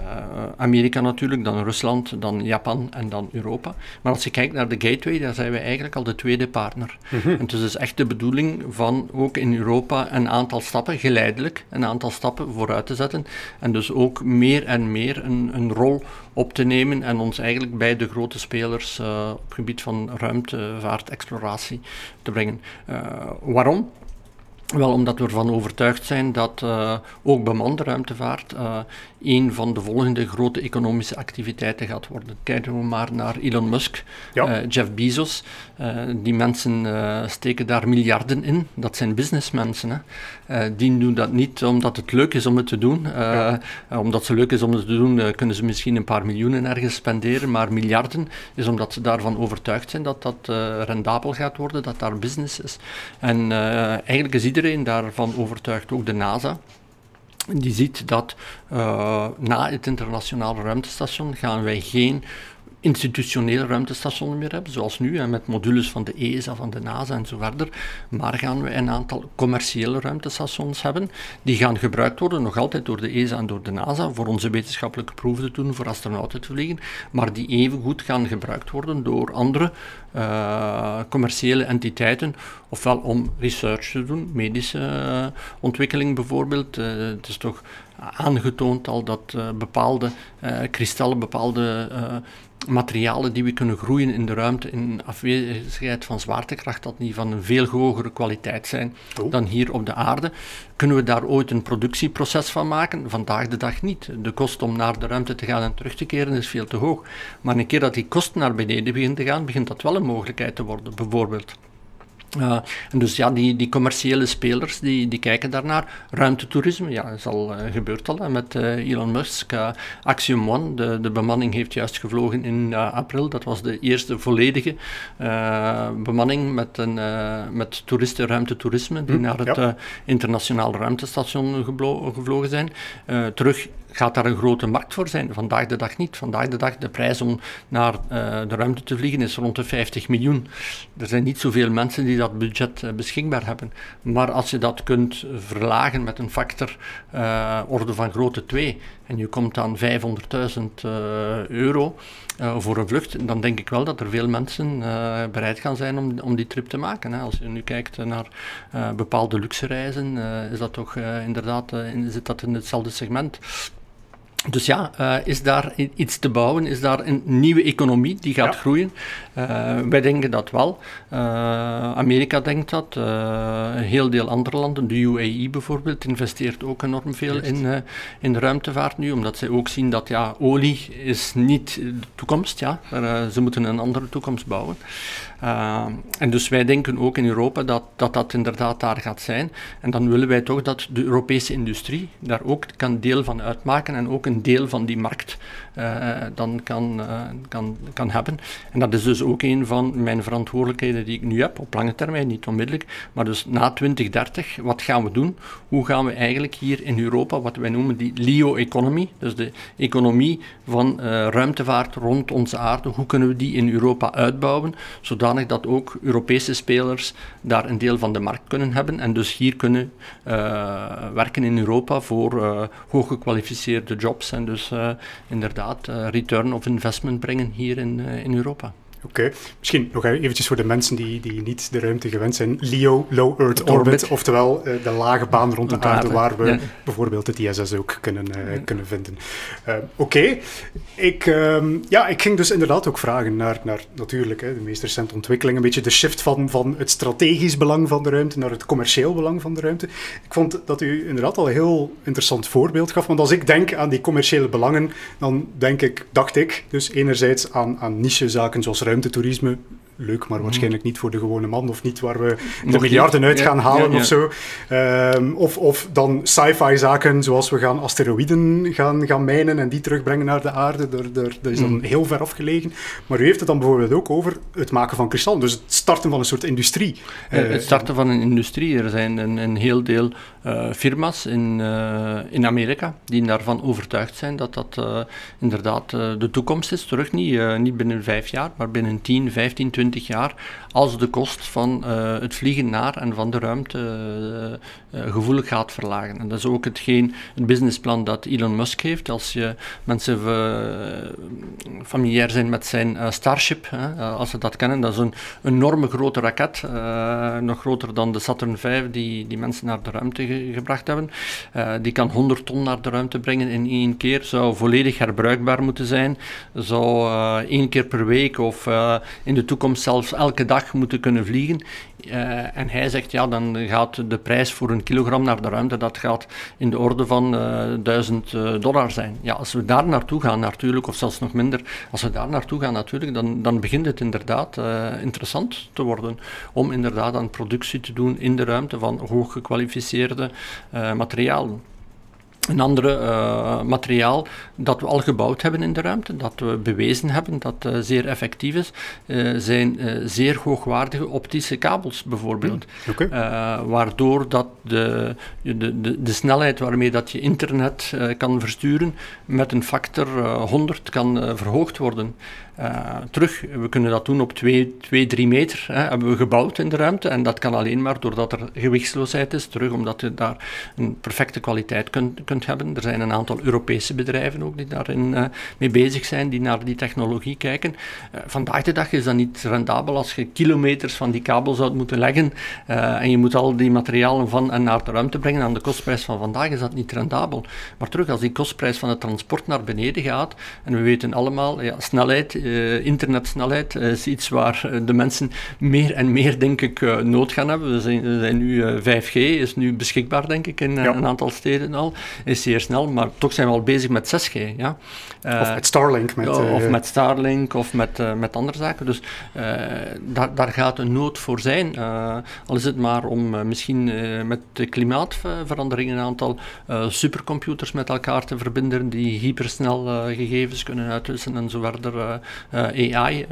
S2: Amerika natuurlijk, dan Rusland, dan Japan en dan Europa. Maar als je kijkt naar de gateway, dan zijn we eigenlijk al de tweede partner. Mm -hmm. En het is dus echt de bedoeling van ook in Europa een aantal stappen, geleidelijk, een aantal stappen vooruit te zetten. En dus ook meer en meer een, een rol op te nemen en ons eigenlijk bij de grote spelers uh, op het gebied van ruimtevaart, exploratie te brengen. Uh, waarom? Wel omdat we ervan overtuigd zijn dat uh, ook bemande ruimtevaart uh, een van de volgende grote economische activiteiten gaat worden. Kijken we maar naar Elon Musk, ja. uh, Jeff Bezos. die mensen steken daar miljarden in. Dat zijn businessmensen. Hè. die doen dat niet omdat het leuk is om het te doen. Ja. omdat ze leuk is om het te doen, kunnen ze misschien een paar miljoenen ergens spenderen. Maar miljarden is omdat ze daarvan overtuigd zijn dat dat rendabel gaat worden, dat daar business is. En eigenlijk is iedereen daarvan overtuigd, ook de NASA. Die ziet dat uh, na het internationale ruimtestation gaan wij geen institutioneel ruimtestation meer hebben, zoals nu, en met modules van de ESA, van de NASA en zo verder. Maar gaan we een aantal commerciële ruimtestations hebben. Die gaan gebruikt worden, nog altijd door de ESA en door de NASA, voor onze wetenschappelijke proeven te doen, voor astronauten te vliegen. Maar die evengoed gaan gebruikt worden door andere uh, commerciële entiteiten, ofwel om research te doen, medische uh, ontwikkeling bijvoorbeeld. Uh, het is toch aangetoond al dat bepaalde kristallen, bepaalde materialen die we kunnen groeien in de ruimte in afwezigheid van zwaartekracht, dat die van een veel hogere kwaliteit zijn oh. dan hier op de aarde. Kunnen we daar ooit een productieproces van maken? Vandaag de dag niet. De kost om naar de ruimte te gaan en terug te keren is veel te hoog. Maar een keer dat die kost naar beneden begint te gaan, begint dat wel een mogelijkheid te worden, bijvoorbeeld. Uh, en dus ja, die, die commerciële spelers die, die kijken daarnaar. Ruimtetoerisme, ja, is al uh, gebeurd al met uh, Elon Musk. Axiom One, de, de bemanning heeft juist gevlogen in april. Dat was de eerste volledige bemanning met, een, met toeristen, ruimtetoerisme, die hm, naar het ja. internationale ruimtestation gevlogen zijn. terug gaat daar een grote markt voor zijn. Vandaag de dag niet. Vandaag de dag de prijs om naar uh, de ruimte te vliegen is rond de 50 miljoen. Er zijn niet zoveel mensen die dat budget uh, beschikbaar hebben. Maar als je dat kunt verlagen met een factor uh, orde van grootte 2 en je komt aan 500.000 euro voor een vlucht, dan denk ik wel dat er veel mensen bereid gaan zijn om, om die trip te maken. Als je nu kijkt naar bepaalde luxe reizen, is dat toch inderdaad, zit dat in hetzelfde segment. Dus ja, uh, is daar iets te bouwen? Is daar een nieuwe economie die gaat groeien? Uh, wij denken dat wel. Uh, Amerika denkt dat. een heel deel andere landen, de UAE bijvoorbeeld, investeert ook enorm veel in, in de ruimtevaart nu, omdat zij ook zien dat ja, olie is niet de toekomst. Ja. ze moeten een andere toekomst bouwen. Uh, en dus wij denken ook in Europa dat, dat dat inderdaad daar gaat zijn. En dan willen wij toch dat de Europese industrie daar ook kan deel van uitmaken en ook een deel van die markt dan kan, uh, kan, kan hebben. En dat is dus ook een van mijn verantwoordelijkheden die ik nu heb, op lange termijn, niet onmiddellijk. Maar dus na 2030, wat gaan we doen? Hoe gaan we eigenlijk hier in Europa, wat wij noemen die LEO-economie, dus de economie van ruimtevaart rond onze aarde, hoe kunnen we die in Europa uitbouwen, zodat dat ook Europese spelers daar een deel van de markt kunnen hebben en dus hier kunnen werken in Europa voor hooggekwalificeerde jobs en dus uh, inderdaad return of investment brengen hier in, in Europa.
S1: Oké, misschien nog eventjes voor de mensen die, die niet de ruimte gewend zijn. LEO, Low Earth Orbit, oftewel uh, de lage baan rond de aarde, waar we bijvoorbeeld het ISS ook kunnen, uh, kunnen vinden. Uh, Oké, ik, um, ja, ik ging dus inderdaad ook vragen naar, naar natuurlijk hè, de meest recente ontwikkeling, een beetje de shift van, van het strategisch belang van de ruimte naar het commercieel belang van de ruimte. Ik vond dat u inderdaad al een heel interessant voorbeeld gaf, want als ik denk aan die commerciële belangen, dan denk ik, dacht ik, dus enerzijds aan, aan niche-zaken zoals ruimte ruimtetoerisme leuk, maar mhm. waarschijnlijk niet voor de gewone man of niet waar we de miljarden uit gaan halen of zo. Um, of, of dan sci-fi zaken zoals we gaan asteroïden gaan, gaan mijnen en die terugbrengen naar de aarde. Dat is dan mhm. heel ver afgelegen. Maar u heeft het dan bijvoorbeeld ook over het maken van kristal, dus het starten van een soort industrie.
S2: het eh, starten van een industrie. Er zijn een, een heel deel uh, firma's in, uh, in Amerika die daarvan overtuigd zijn dat dat inderdaad de toekomst is. Terug niet, niet binnen vijf jaar, maar binnen 10, 15, 20 20 jaar als de kost van uh, het vliegen naar en van de ruimte uh, uh, gevoelig gaat verlagen. En dat is ook hetgeen, het businessplan dat Elon Musk heeft. Als je mensen familiair zijn met zijn Starship, als ze dat kennen, dat is een enorme grote raket, nog groter dan de Saturn V die, die mensen naar de ruimte ge gebracht hebben. die kan 100 ton naar de ruimte brengen in één keer, zou volledig herbruikbaar moeten zijn, zou één keer per week of in de toekomst zelfs elke dag moeten kunnen vliegen. Uh, en hij zegt, ja, dan gaat de prijs voor een kilogram naar de ruimte, dat gaat in de orde van uh, eh, 1000 uh, eh, dollar zijn. Ja, als we daar naartoe gaan natuurlijk, of zelfs nog minder, als we daar naartoe gaan natuurlijk, dan, dan begint het inderdaad interessant te worden om inderdaad aan productie te doen in de ruimte van hooggekwalificeerde materialen. Een ander uh, materiaal dat we al gebouwd hebben in de ruimte, dat we bewezen hebben dat uh, zeer effectief is, uh, zijn zeer hoogwaardige optische kabels bijvoorbeeld. Mm, okay. waardoor dat de, de, de, de, snelheid waarmee dat je internet kan versturen met een factor 100 kan verhoogd worden. Uh, terug. We kunnen dat doen op 2, 3 meter, hè, hebben we gebouwd in de ruimte. En dat kan alleen maar doordat er gewichtsloosheid is, terug omdat je daar een perfecte kwaliteit kunt, kunt hebben. Er zijn een aantal Europese bedrijven ook die daarin uh, mee bezig zijn, die naar die technologie kijken. Uh, vandaag de dag is dat niet rendabel als je kilometers van die kabel zou moeten leggen en je moet al die materialen van en naar de ruimte brengen. Aan de kostprijs van vandaag is dat niet rendabel. Maar terug, als die kostprijs van het transport naar beneden gaat, en we weten allemaal, ja, snelheid uh, internetsnelheid is iets waar eh, de mensen meer en meer, denk ik, uh, nood gaan hebben. We zijn, we zijn nu 5G, is nu beschikbaar, denk ik, in een aantal steden al. Is zeer snel, maar toch zijn we al bezig met 6G. Ja?
S1: of met Starlink. Met,
S2: of met Starlink, of met, met andere zaken. Dus daar, daar gaat een nood voor zijn. al is het maar om misschien met de klimaatverandering een aantal supercomputers met elkaar te verbinden die hypersnel gegevens kunnen uitwisselen en zo verder. Eh, AI.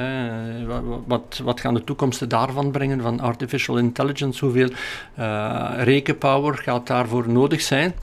S2: wat, wat gaan de toekomsten daarvan brengen, van artificial intelligence? Hoeveel eh, rekenpower gaat daarvoor nodig zijn?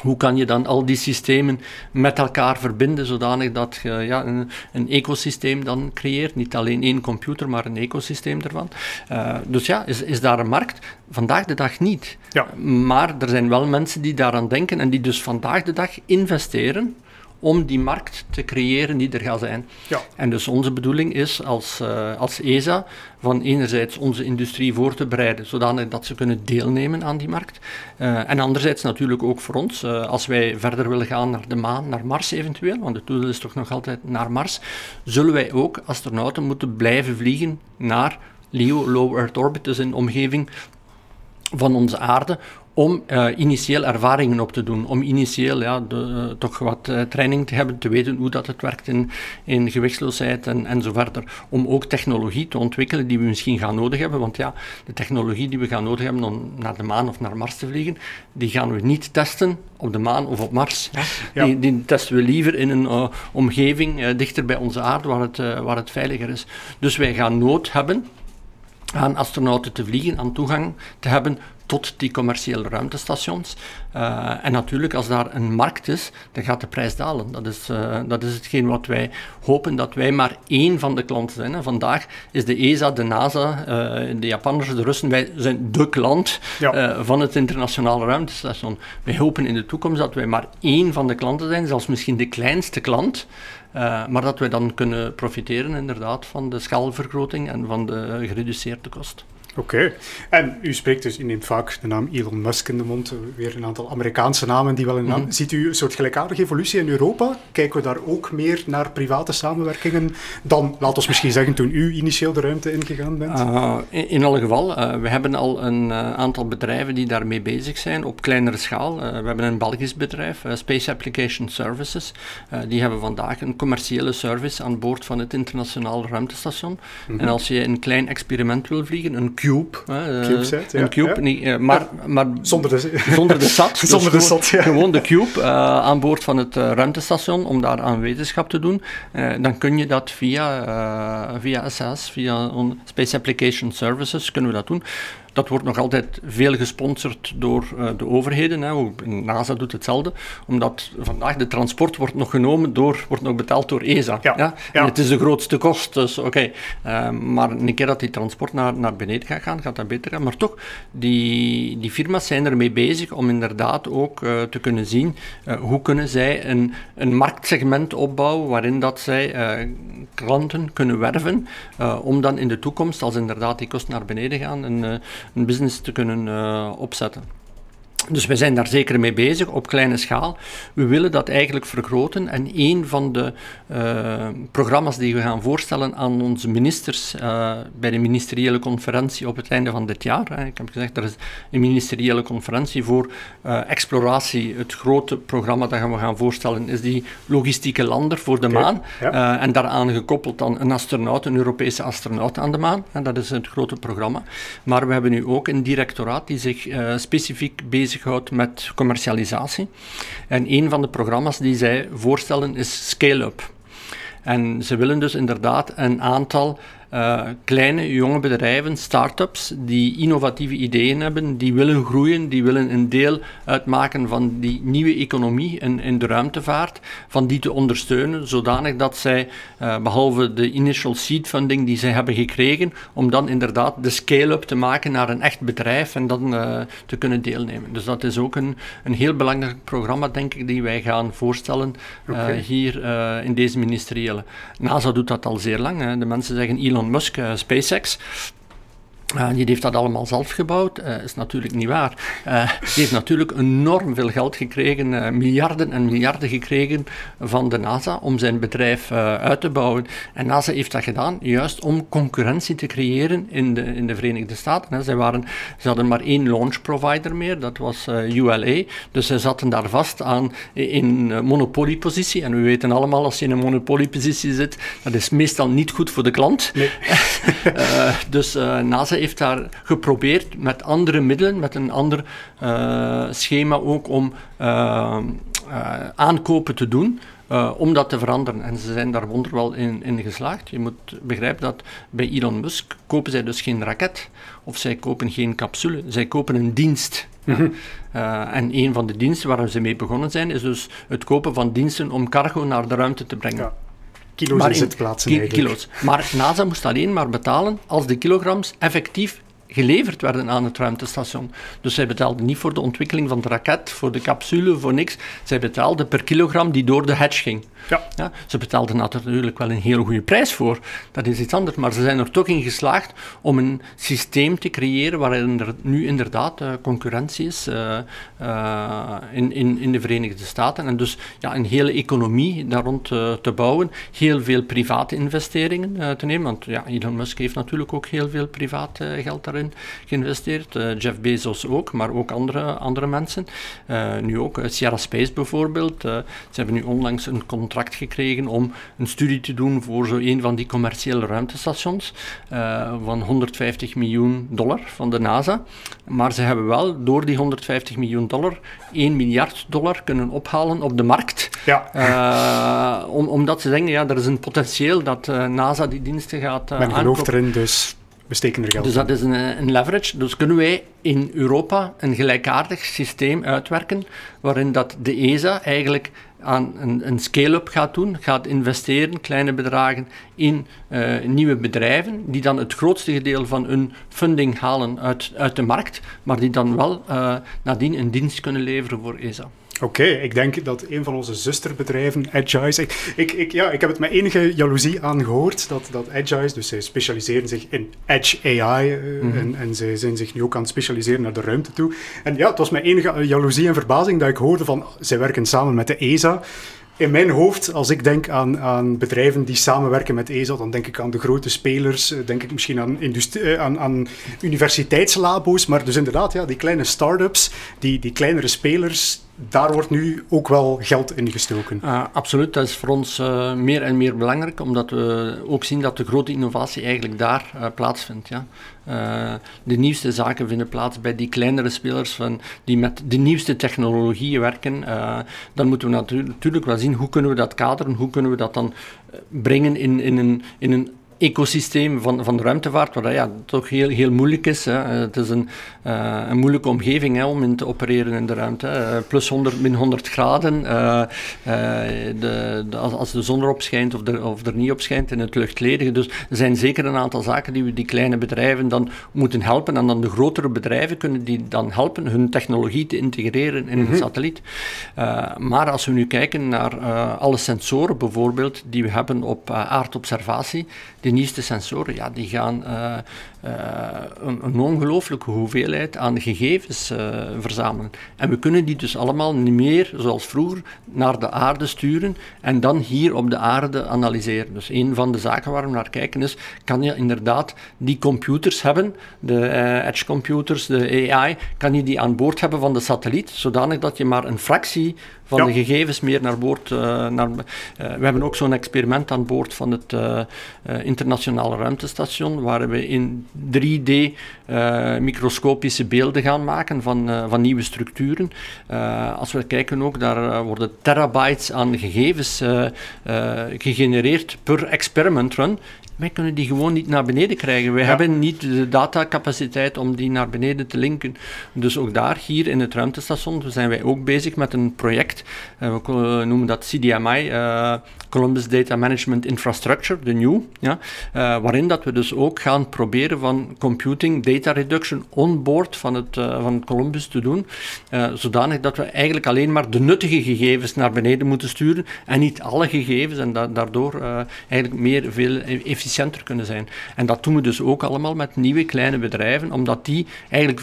S2: Hoe kan je dan al die systemen met elkaar verbinden, zodanig dat je ja, een, een ecosysteem dan creëert? Niet alleen één computer, maar een ecosysteem ervan. Uh, dus ja, is, is daar een markt? Vandaag de dag niet. Ja. Maar er zijn wel mensen die daaraan denken en die dus vandaag de dag investeren om die markt te creëren die er gaat zijn. Ja. En dus onze bedoeling is als, uh, als ESA van enerzijds onze industrie voor te bereiden, zodanig dat ze kunnen deelnemen aan die markt. Uh, en anderzijds natuurlijk ook voor ons, uh, als wij verder willen gaan naar de maan, naar Mars eventueel, want de doel is toch nog altijd naar Mars, zullen wij ook astronauten moeten blijven vliegen naar LEO, Low Earth Orbit, dus een omgeving van onze aarde, om uh, initieel ervaringen op te doen, om initieel ja, de, uh, toch wat uh, training te hebben, te weten hoe dat het werkt in, in gewichtsloosheid en, en zo verder. Om ook technologie te ontwikkelen die we misschien gaan nodig hebben, want ja, de technologie die we gaan nodig hebben om naar de maan of naar Mars te vliegen, die gaan we niet testen op de maan of op Mars. Ja. Die, die, testen we liever in een omgeving dichter bij onze aarde, waar het, waar het veiliger is. Dus wij gaan nood hebben aan astronauten te vliegen, aan toegang te hebben tot die commerciële ruimtestations. Uh, en natuurlijk, als daar een markt is, dan gaat de prijs dalen. Dat is, uh, dat is hetgeen wat wij hopen, dat wij maar één van de klanten zijn. Hè. Vandaag is de ESA, de NASA, uh, de Japanners, de Russen, wij zijn de klant ja. van het internationale ruimtestation. Wij hopen in de toekomst dat wij maar één van de klanten zijn, zelfs misschien de kleinste klant. Uh, maar dat wij dan kunnen profiteren inderdaad van de schaalvergroting en van de gereduceerde kost.
S1: Oké. En u spreekt dus, u neemt vaak de naam Elon Musk in de mond, weer een aantal Amerikaanse namen die wel in naam. Mm Ziet u een soort gelijkaardige evolutie in Europa? Kijken we daar ook meer naar private samenwerkingen dan, laat ons misschien zeggen, toen u initieel de ruimte ingegaan bent? Uh,
S2: in, in alle geval, uh, we hebben al een uh, aantal bedrijven die daarmee bezig zijn, op kleinere schaal. we hebben een Belgisch bedrijf, Space Application Services. die hebben vandaag een commerciële service aan boord van het internationale ruimtestation. Mm -hmm. En als je een klein experiment wil vliegen, een cube. Hè,
S1: CubeSat,
S2: een cube, niet, uh, maar, maar
S1: zonder de,
S2: zonder de SAT.
S1: Dus zonder de SAT,
S2: ja. Gewoon de cube uh, aan boord van het ruimtestation om daar aan wetenschap te doen. dan kun je dat via, via SAS, via Space Application Services, kunnen we dat doen. Dat wordt nog altijd veel gesponsord door uh, de overheden. Hè. NASA doet hetzelfde, omdat vandaag de transport wordt nog genomen door, wordt nog betaald door ESA. Ja. ja? ja. het is de grootste kost, dus oké. Okay. Uh, maar een keer dat die transport naar, naar beneden gaat gaan, gaat dat beter gaan. Maar toch, die, die firma's zijn ermee bezig om inderdaad ook uh, te kunnen zien hoe kunnen zij een, een marktsegment opbouwen waarin dat zij klanten kunnen werven, om dan in de toekomst, als inderdaad die kosten naar beneden gaan, een een business te kunnen uh, opzetten. Dus we zijn daar zeker mee bezig op kleine schaal. We willen dat eigenlijk vergroten. En een van de uh, programma's die we gaan voorstellen aan onze ministers uh, bij de ministeriële conferentie op het einde van dit jaar. Hè. Ik heb gezegd, er is een ministeriële conferentie voor uh, exploratie. Het grote programma dat we gaan voorstellen is die logistieke lander voor de okay. maan. Ja. en daaraan gekoppeld dan een astronaut, een Europese astronaut aan de maan. En dat is het grote programma. Maar we hebben nu ook een directoraat die zich specifiek bezig bezighoudt met commercialisatie. En een van de programma's die zij voorstellen is Scale-up. En ze willen dus inderdaad een aantal uh, kleine, jonge bedrijven, start-ups, die innovatieve ideeën hebben, die willen groeien, die willen een deel uitmaken van die nieuwe economie in, in de ruimtevaart, van die te ondersteunen, zodanig dat zij, uh, behalve de initial seed funding die zij hebben gekregen, om dan inderdaad de scale-up te maken naar een echt bedrijf en dan uh, te kunnen deelnemen. Dus dat is ook een, een heel belangrijk programma, denk ik, die wij gaan voorstellen okay. hier in deze ministeriële. NASA doet dat al zeer lang. Hè. De mensen zeggen Elon Musk, uh, SpaceX. Uh, die heeft dat allemaal zelf gebouwd. Uh, is natuurlijk niet waar. Uh, die heeft natuurlijk enorm veel geld gekregen, miljarden en miljarden gekregen van de NASA om zijn bedrijf uit te bouwen. En NASA heeft dat gedaan juist om concurrentie te creëren in de, in de Verenigde Staten. Ze, waren, ze hadden maar één launch provider meer, dat was ULA. Dus ze zaten daar vast aan in monopoliepositie. En we weten allemaal, als je in een monopoliepositie zit, dat is meestal niet goed voor de klant. Nee. dus NASA heeft daar geprobeerd met andere middelen, met een ander uh, schema ook om uh, uh, aankopen te doen. om dat te veranderen. En ze zijn daar wonderwel in, in geslaagd. Je moet begrijpen dat bij Elon Musk kopen zij dus geen raket of zij kopen geen capsule, zij kopen een dienst. Mm en een van de diensten waar ze mee begonnen zijn, is dus het kopen van diensten om cargo naar de ruimte te brengen. Ja
S1: kilo's maar in zitplaatsen
S2: kilo's. Maar NASA moest alleen maar betalen als de kilograms effectief geleverd werden aan het ruimtestation. Dus zij betaalden niet voor de ontwikkeling van de raket, voor de capsule, voor niks. Zij betaalden per kilogram die door de hatch ging. Ja. ja. ze betaalden natuurlijk wel een heel goede prijs voor, dat is iets anders, maar ze zijn er toch in geslaagd om een systeem te creëren waarin er nu inderdaad uh, concurrentie is uh, uh, in, in, in de Verenigde Staten en dus ja, een hele economie daar rond te bouwen, heel veel private investeringen te nemen, want ja, Elon Musk heeft natuurlijk ook heel veel privaat geld daarin geïnvesteerd, Jeff Bezos ook, maar ook andere, andere mensen. nu ook Sierra Space bijvoorbeeld, ze hebben nu onlangs een contract gekregen om een studie te doen voor zo een van die commerciële ruimtestations van 150 miljoen dollar van de NASA. Maar ze hebben wel door die 150 miljoen dollar 1 miljard dollar kunnen ophalen op de markt. Ja. Uh, om, omdat ze denken, ja, er is een potentieel dat uh, NASA die diensten gaat uh,
S1: Men gelooft erin, dus
S2: Dus dat is een, een, leverage. Dus kunnen wij in Europa een gelijkaardig systeem uitwerken waarin dat de ESA eigenlijk aan een, een scale-up gaat doen, gaat investeren, kleine bedragen, in uh, nieuwe bedrijven, die dan het grootste gedeelte van hun funding halen uit, uit de markt, maar die dan wel uh, nadien een dienst kunnen leveren voor ESA.
S1: Oké, ik denk dat een van onze zusterbedrijven, Agile, ik, ik, ik, ja, ik heb het met enige jaloezie aangehoord dat, dat Agile, dus zij specialiseren zich in Edge AI uh, mm en, en zij zijn zich nu ook aan het specialiseren naar de ruimte toe. En ja, het was met enige jaloezie en verbazing dat ik hoorde van, zij werken samen met de ESA in mijn hoofd, als ik denk aan, aan bedrijven die samenwerken met ESA, dan denk ik aan de grote spelers, eh, denk ik misschien aan, eh, aan, aan universiteitslabo's, maar dus inderdaad, ja, die kleine start-ups, die, die kleinere spelers, daar wordt nu ook wel geld in gestoken.
S2: Uh, absoluut, dat is voor ons uh, meer en meer belangrijk, omdat we ook zien dat de grote innovatie eigenlijk daar uh, plaatsvindt. Ja. de nieuwste zaken vinden plaats bij die kleinere spelers van, die met de nieuwste technologieën werken. dan moeten we natuurlijk wel zien hoe kunnen we dat kaderen, hoe kunnen we dat dan brengen in, in, een, in een ecosysteem van, van de ruimtevaart, wat ja, toch heel, heel moeilijk is. Hè. Het is een, uh, een moeilijke omgeving hè, om in te opereren in de ruimte. Uh, plus 100, min 100 graden. Uh, de, de, als, als, de zon erop schijnt of, er, of er niet op schijnt in het luchtledige. Dus er zijn zeker een aantal zaken die we die kleine bedrijven dan moeten helpen. En dan de grotere bedrijven kunnen die dan helpen hun technologie te integreren in mm een satelliet. maar als we nu kijken naar alle sensoren bijvoorbeeld die we hebben op aardobservatie, de sensoren, ja, die gaan uh, een, een ongelooflijke hoeveelheid aan gegevens uh, verzamelen. En we kunnen die dus allemaal niet meer, zoals vroeger, naar de aarde sturen en dan hier op de aarde analyseren. Dus een van de zaken waar we naar kijken is, kan je inderdaad die computers hebben, de edge computers, de AI, kan je die aan boord hebben van de satelliet, zodanig dat je maar een fractie van de gegevens meer naar boord. Uh, naar, uh, we hebben ook zo'n experiment aan boord van het uh, internationale ruimtestation, waar we in 3D microscopische beelden gaan maken van, van nieuwe structuren. als we kijken ook, daar worden terabytes aan gegevens gegenereerd per experiment run. Wij kunnen die gewoon niet naar beneden krijgen. Wij hebben niet de datacapaciteit om die naar beneden te linken. Dus ook daar, hier in het ruimtestation, zijn wij ook bezig met een project. We noemen dat CDMI, eh, Columbus Data Management Infrastructure, de NEW. Ja, waarin dat we dus ook gaan proberen van computing data reduction on-board van het, van Columbus te doen. zodanig dat we eigenlijk alleen maar de nuttige gegevens naar beneden moeten sturen en niet alle gegevens en da daardoor eigenlijk meer veel efficiënter efficiënter kunnen zijn. En dat doen we dus ook allemaal met nieuwe kleine bedrijven, omdat die eigenlijk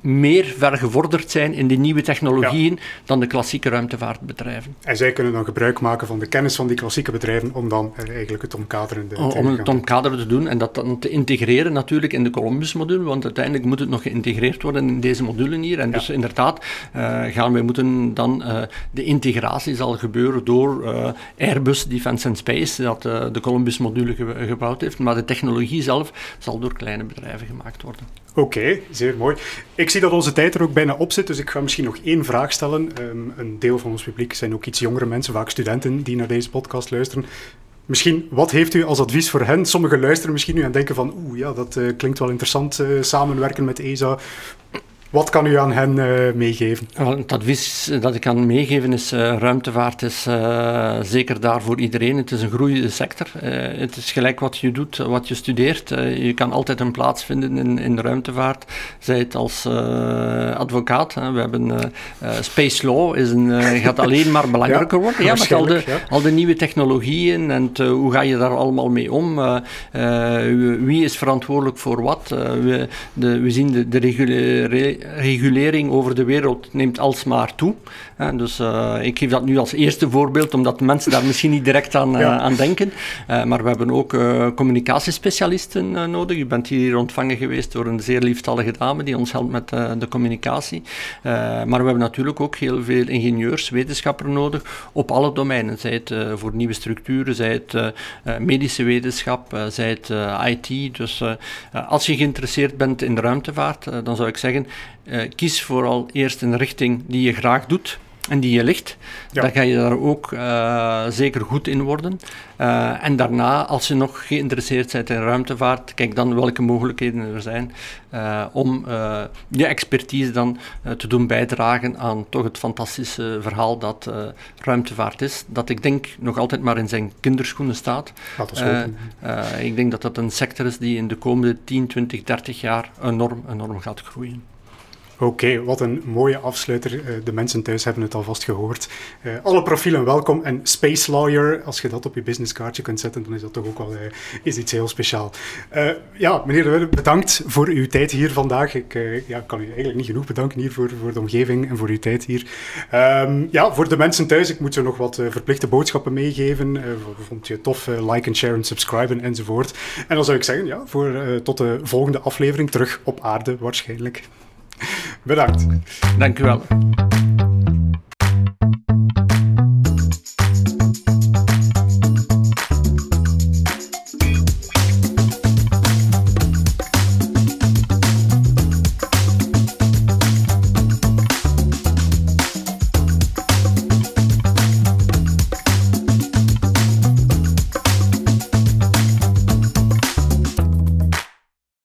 S2: meer vergevorderd zijn in die nieuwe technologieën dan de klassieke ruimtevaartbedrijven.
S1: En zij kunnen dan gebruik maken van de kennis van die klassieke bedrijven om dan eigenlijk het omkaderende
S2: te Om het omkaderen te doen en dat dan te integreren natuurlijk in de Columbus-module, want uiteindelijk moet het nog geïntegreerd worden in deze module hier. En dus inderdaad uh, gaan we moeten dan, uh, de integratie zal gebeuren door uh, Airbus Defence and Space, dat de Columbus-module gebouwd heeft, maar de technologie zelf zal door kleine bedrijven gemaakt worden.
S1: Oké, zeer mooi. Ik zie dat onze tijd er ook bijna op zit, dus ik ga misschien nog één vraag stellen. Ehm, een deel van ons publiek zijn ook iets jongere mensen, vaak studenten, die naar deze podcast luisteren. Misschien, wat heeft u als advies voor hen? Sommigen luisteren misschien nu en denken van, oeh ja, dat uh, klinkt wel interessant, uh, samenwerken met ESA. Wat kan u aan hen uh, meegeven?
S2: het advies dat ik kan meegeven is: uh, ruimtevaart is uh, zeker daar voor iedereen. Het is een groeiende sector. het is gelijk wat je doet, wat je studeert. je kan altijd een plaats vinden in, in de ruimtevaart. Zij het als advocaat. we hebben space law, is een, gaat alleen maar belangrijker ja, worden. Ja, met al de, al de nieuwe technologieën en hoe ga je daar allemaal mee om? wie is verantwoordelijk voor wat? we, de, we zien de, de reguliere regulering over de wereld neemt alsmaar toe. Dus uh, ik geef dat nu als eerste voorbeeld, omdat mensen daar misschien niet direct aan, uh, aan denken. Uh, maar we hebben ook communicatiespecialisten nodig. U bent hier ontvangen geweest door een zeer lieftallige dame die ons helpt met de communicatie. maar we hebben natuurlijk ook heel veel ingenieurs, wetenschappers nodig op alle domeinen. Zij het voor nieuwe structuren, zij het medische wetenschap, zij het IT. Dus als je geïnteresseerd bent in de ruimtevaart, dan zou ik zeggen, kies vooral eerst een richting die je graag doet en die je ligt. Dan ga je daar ook uh, zeker goed in worden. Uh, en daarna, als je nog geïnteresseerd bent in ruimtevaart, kijk dan welke mogelijkheden er zijn uh, om je expertise dan te doen bijdragen aan toch het fantastische verhaal dat ruimtevaart is. Dat ik denk nog altijd maar in zijn kinderschoenen staat. ik denk dat dat een sector is die in de komende 10, 20, 30 jaar enorm, enorm gaat groeien.
S1: Oké, wat een mooie afsluiter. Uh, de mensen thuis hebben het alvast gehoord. Uh, alle profielen welkom. En Space Lawyer, als je dat op je businesskaartje kunt zetten, dan is dat toch ook wel uh, is iets heel speciaal. ja, meneer De Wille, bedankt voor uw tijd hier vandaag. Ik ja, kan u eigenlijk niet genoeg bedanken hier voor, voor de omgeving en voor uw tijd hier. Um, ja, voor de mensen thuis, ik moet zo nog wat verplichte boodschappen meegeven. vond je tof? like en share en subscriben enzovoort. En dan zou ik zeggen, ja, voor, tot de volgende aflevering terug op aarde waarschijnlijk. Bedankt.
S2: Dank u wel.